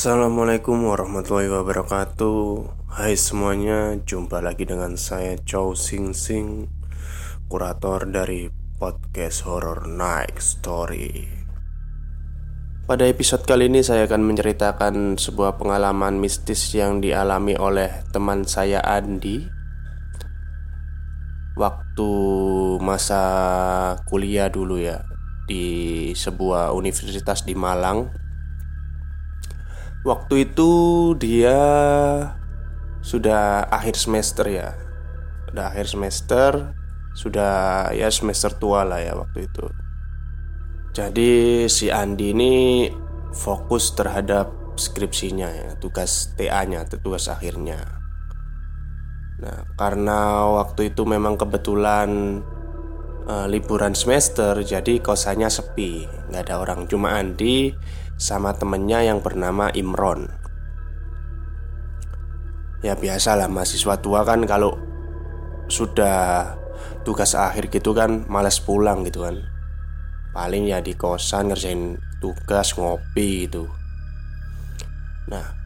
Assalamualaikum warahmatullahi wabarakatuh. Hai semuanya, jumpa lagi dengan saya Chow Sing Sing Kurator dari podcast Horror Night Story. Pada episode kali ini saya akan menceritakan sebuah pengalaman mistis yang dialami oleh teman saya Andi. Waktu masa kuliah dulu ya Di sebuah universitas di Malang Waktu itu dia sudah akhir semester ya. Sudah akhir semester Sudah ya semester tua lah ya waktu itu. Jadi si Andi ini fokus terhadap skripsinya ya Tugas TA-nya, tugas akhirnya. Nah karena waktu itu memang kebetulan uh, liburan semester Jadi kosannya sepi. Nggak ada orang. Cuma Andi sama temennya yang bernama Imron. Ya biasalah mahasiswa tua kan kalau sudah tugas akhir gitu kan males pulang gitu kan. Paling ya di kosan ngerjain tugas ngopi gitu. Nah,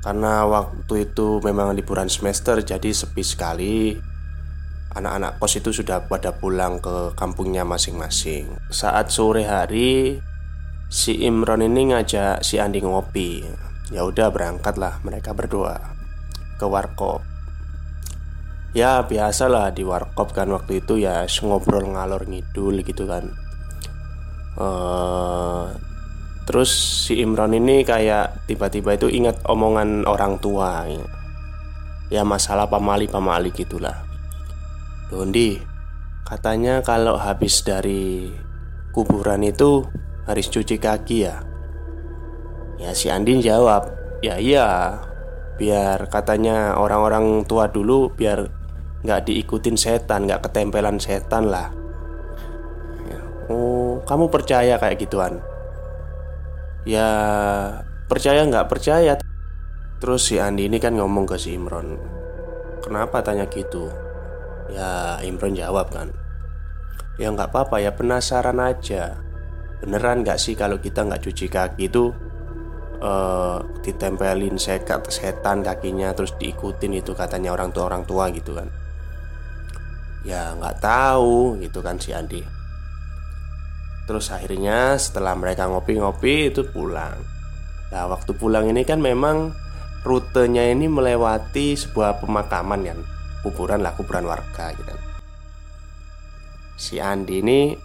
karena waktu itu memang liburan semester jadi sepi sekali. Anak-anak kos itu sudah pada pulang ke kampungnya masing-masing. Saat sore hari, si Imron ini ngajak si Andi ngopi. Ya udah berangkatlah mereka berdua ke warkop. Ya biasalah di warkop kan waktu itu ya ngobrol ngalor ngidul gitu kan. Uh, terus si Imron ini kayak tiba-tiba itu ingat omongan orang tua ya, ya masalah pamali pamali gitulah. Dondi katanya kalau habis dari kuburan itu harus cuci kaki ya? Ya si Andin jawab Ya iya. Biar katanya orang-orang tua dulu Biar nggak diikutin setan nggak ketempelan setan lah. Ya. Oh kamu percaya kayak gituan? Ya percaya nggak percaya. Terus si Andi ini kan ngomong ke si Imron Kenapa tanya gitu? Ya Imron jawab kan Ya nggak apa-apa ya penasaran aja Beneran gak sih kalau kita nggak cuci kaki itu uh, Ditempelin sekat setan kakinya Terus diikutin itu katanya orang tua orang tua gitu kan? Ya nggak tahu gitu kan si Andi. Terus akhirnya setelah mereka ngopi-ngopi itu pulang. Nah waktu pulang ini kan memang rutenya ini melewati sebuah pemakaman kan Kuburan lah kuburan warga gitu kan. Si Andi ini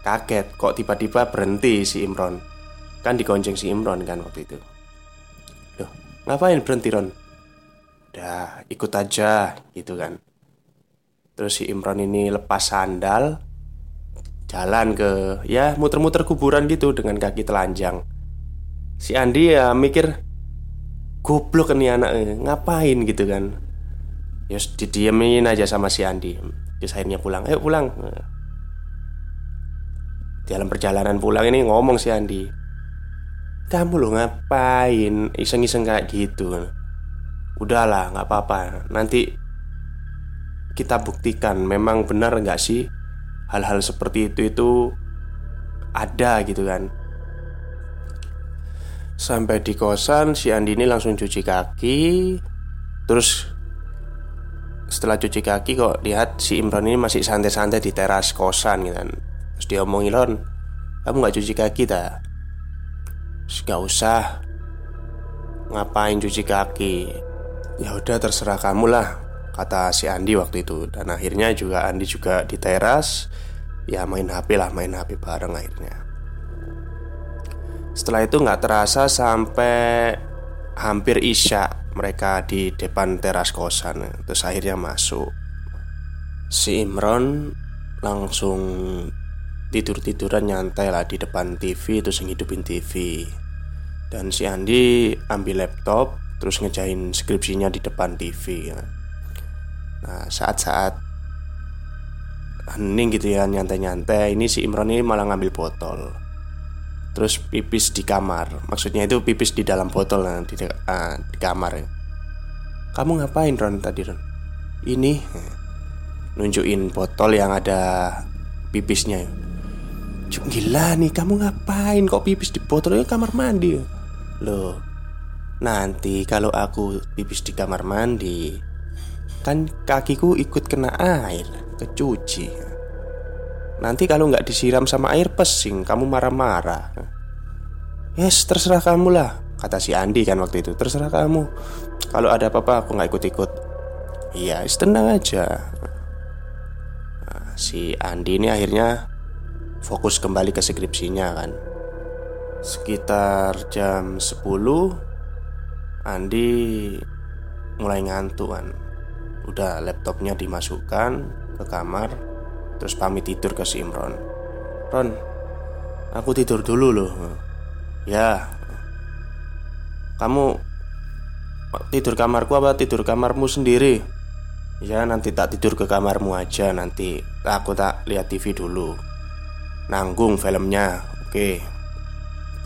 Kaget kok tiba-tiba berhenti si Imron? Kan digonceng si Imron kan waktu itu. Loh ngapain berhenti Ron? Udah ikut aja gitu kan. Terus si Imron ini lepas sandal Jalan ke ya muter-muter kuburan gitu dengan kaki telanjang. Si Andi ya mikir Goblok nih anak ngapain? gitu kan. Yus didiemin aja sama si Andi. Terus akhirnya pulang Ayo pulang dalam perjalanan pulang ini ngomong si Andi. Kamu lo ngapain iseng-iseng kayak gitu? Udahlah nggak apa-apa. Nanti kita buktikan memang benar nggak sih Hal-hal seperti itu itu ada gitu kan. Sampai di kosan si Andi ini langsung cuci kaki. Terus setelah cuci kaki kok lihat si Imron ini masih santai-santai di teras kosan gitu kan Terus dia omongin Lon Kamu gak cuci kaki tak? Gak usah. Ngapain cuci kaki? Ya udah terserah kamu lah Kata si Andi waktu itu. Dan akhirnya juga Andi juga di teras Ya main HP lah Main HP bareng akhirnya. Setelah itu gak terasa sampai Hampir isya Mereka di depan teras kosan. Terus akhirnya masuk. Si Imron langsung tidur-tiduran nyantai lah di depan TV terus ngidupin TV dan si Andi ambil laptop terus ngejain skripsinya di depan TV nah saat-saat hening gitu ya nyantai-nyantai ini si Imron ini malah ngambil botol. Terus pipis di kamar. Maksudnya itu pipis di dalam botol nah, di, uh, di kamar ya. kamu ngapain Ron tadi Ron? Ini nunjukin botol yang ada pipisnya ya. Cuk gila nih kamu ngapain? Kok pipis di botol ini kamar mandi. Loh Nanti kalau aku pipis di kamar mandi Kan kakiku ikut kena air Kecuci. Nanti kalau nggak disiram sama air pesing Kamu marah-marah. Yes terserah kamu lah Kata si Andi kan waktu itu. Terserah kamu. Kalau ada apa-apa aku nggak ikut-ikut. Iya tenang aja. Nah, Si Andi ini akhirnya Fokus kembali ke skripsinya kan? Sekitar jam 10 Andi mulai ngantuk kan? Udah laptopnya dimasukkan ke kamar Terus pamit tidur ke si Imron. Ron Aku tidur dulu loh. Ya. Kamu Tidur kamarku apa tidur kamarmu sendiri? Ya nanti tak tidur ke kamarmu aja Nanti aku tak lihat TV dulu Nanggung filmnya Oke.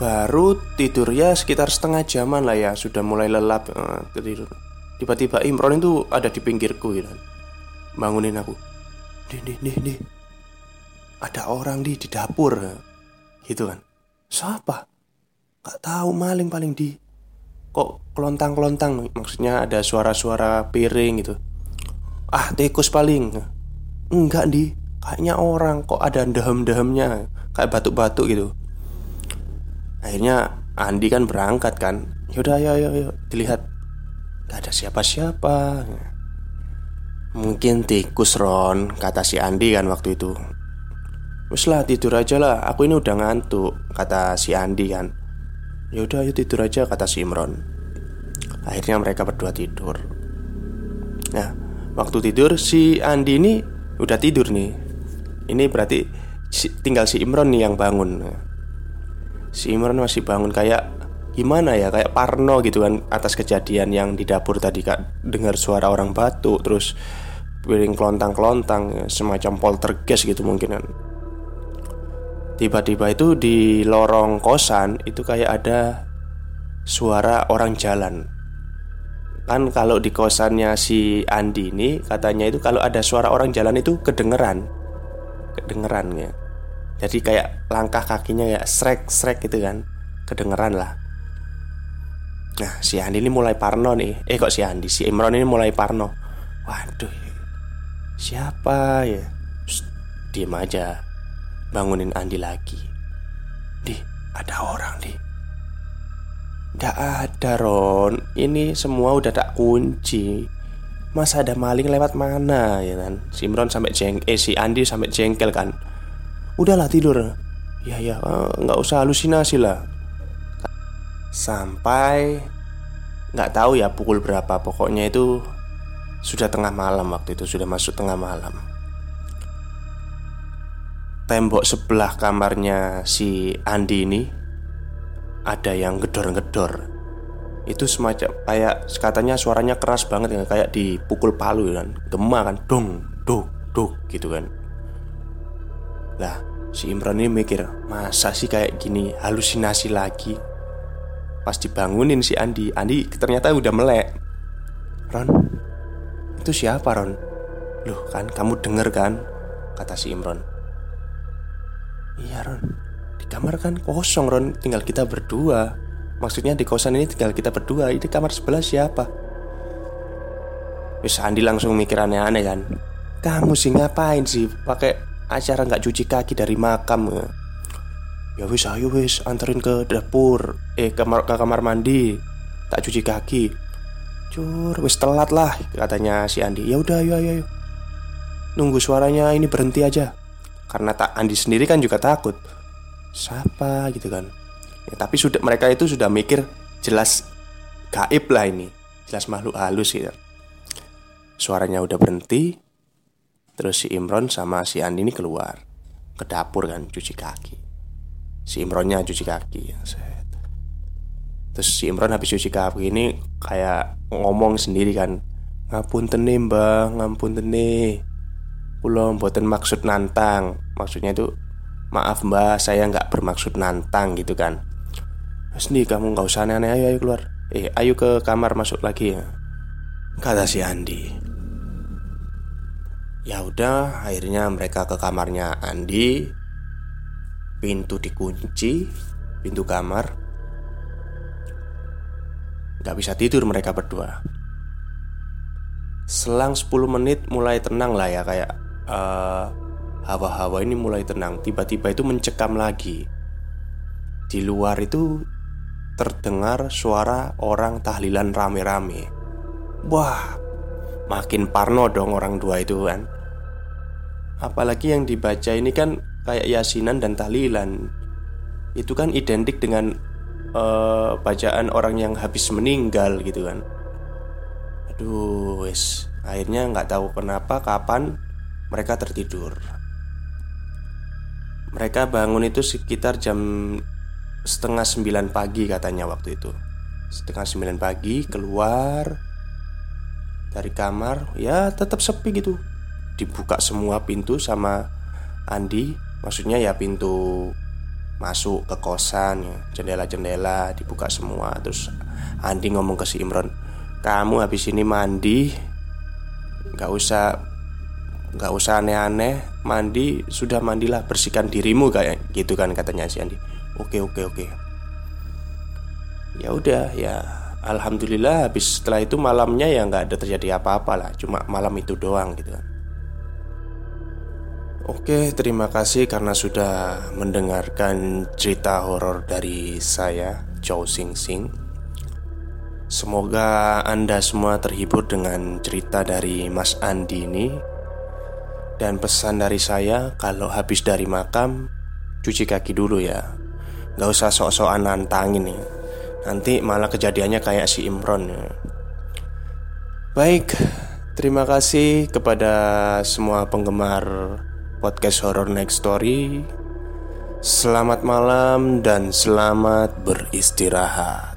Baru tidur ya sekitar setengah jaman lah ya Sudah mulai lelap uh, tidur Tiba-tiba Imron itu ada di pinggirku gitu. Bangunin aku. Nih, nih, nih, nih. Ada orang di di dapur. Gitu kan. Siapa? Gak tahu maling paling di Kok kelontang-kelontang. Maksudnya ada suara-suara piring gitu. Ah tikus paling. Enggak di Kayaknya orang kok ada dehem-dehemnya Kayak batuk-batuk gitu. Akhirnya Andi kan berangkat kan. Yaudah ayo ayo, ayo. dilihat. Gak ada siapa-siapa. Mungkin tikus Ron Kata si Andi kan waktu itu. Wes tidur aja lah. Aku ini udah ngantuk Kata si Andi kan. Yaudah ayo tidur aja kata si Imron. Akhirnya mereka berdua tidur. Nah waktu tidur si Andi ini udah tidur nih Ini berarti tinggal si Imron nih yang bangun. Si Imran masih bangun kayak gimana ya? Kayak Parno gitu kan atas kejadian yang di dapur tadi kak. Dengar suara orang batuk terus piring kelontang-kelontang semacam poltergeist gitu mungkin kan. Tiba-tiba itu di lorong kosan itu kayak ada suara orang jalan. Kan kalau di kosannya si Andi ini katanya itu kalau ada suara orang jalan itu kedengeran kedengeran ya. Jadi kayak langkah kakinya ya srek-srek gitu kan. Kedengeran lah. Nah si Andi ini mulai parno nih. Eh kok si Andi, si Imron ini mulai parno. Waduh Siapa ya? Diem aja. Bangunin Andi lagi. Di, ada orang di Gak ada Ron. Ini semua udah tak kunci Masa ada maling lewat mana ya kan? Si Imron sampai jeng Eh si Andi sampai jengkel kan? Udahlah tidur. Ya ya eh, nggak usah halusinasi lah. Sampai nggak tahu ya pukul berapa. Pokoknya itu Sudah tengah malam waktu itu Sudah masuk tengah malam. Tembok sebelah kamarnya si Andi ini Ada yang gedor-gedor Itu semacam Kayak katanya suaranya keras banget ya Kayak dipukul palu kan. Gema kan Dong, duk, duk gitu kan. Lah si Imron ini mikir Masa sih kayak gini? Halusinasi lagi. Pas dibangunin si Andi Andi ternyata udah melek. Ron Itu siapa Ron? Loh kan kamu denger kan? Kata si Imron Iya Ron. Di kamar kan kosong Ron. Tinggal kita berdua Maksudnya di kosan ini tinggal kita berdua Ini kamar sebelah siapa? Wis Andi langsung mikir aneh-aneh kan. Kamu sih ngapain sih pakai acara nggak cuci kaki dari makam? Ya. Wis ayo wis anterin ke dapur Eh ke kamar, ke kamar mandi. Tak cuci kaki. Cur wis telat lah katanya si Andi. Ya udah ayo ayo ayo. Nunggu suaranya ini berhenti aja. Karena tak Andi sendiri kan juga takut. Siapa gitu kan ya, Tapi sudah mereka itu sudah mikir Jelas gaib lah ini. Jelas makhluk halus gitu. Suaranya udah berhenti Terus si Imron sama si Andi ini keluar Ke dapur kan cuci kaki. Si Imronnya cuci kaki Terus si Imron habis cuci kaki ini Kayak ngomong sendiri kan Ngapun tene mbak Ngampun tene Pulau buatan maksud nantang. Maksudnya itu Maaf mbak saya nggak bermaksud nantang gitu kan Nih kamu nggak usah aneh-aneh. Ayo, ayo keluar. Eh ayo ke kamar masuk lagi ya. Kata si Andi. Ya udah, akhirnya mereka ke kamarnya Andi. Pintu dikunci, pintu kamar. Gak bisa tidur mereka berdua. Selang 10 menit mulai tenang lah ya Kayak uh, Hawa-hawa ini mulai tenang. Tiba-tiba itu mencekam lagi. Di luar itu Terdengar suara orang tahlilan rame-rame Wah Makin parno dong orang dua itu kan Apalagi yang dibaca ini kan Kayak yasinan dan tahlilan Itu kan identik dengan uh, Bacaan orang yang habis meninggal gitu kan Aduh, wes. Akhirnya nggak tahu kenapa kapan mereka tertidur. Mereka bangun itu sekitar jam setengah sembilan pagi katanya waktu itu. Setengah sembilan pagi keluar dari kamar, ya tetap sepi gitu. Dibuka semua pintu sama Andi, maksudnya ya pintu masuk ke kosan ya, jendela-jendela dibuka semua. Terus Andi ngomong ke si Imron, kamu habis ini mandi Gak usah Gak usah aneh-aneh Mandi Sudah mandilah Bersihkan dirimu kayak gitu kan katanya si Andi Oke oke oke. Ya udah ya Alhamdulillah habis setelah itu malamnya ya nggak ada terjadi apa-apa lah. Cuma malam itu doang gitu kan. Oke terima kasih karena sudah mendengarkan cerita horor dari saya Chow Sing Sing. Semoga Anda semua terhibur dengan cerita dari Mas Andi ini. Dan pesan dari saya Kalau habis dari makam Cuci kaki dulu ya Gak usah sok-sokan nantangin ya Nanti malah kejadiannya kayak si Imron ya. Baik Terima kasih kepada semua penggemar podcast Horror Next Story. Selamat malam dan selamat beristirahat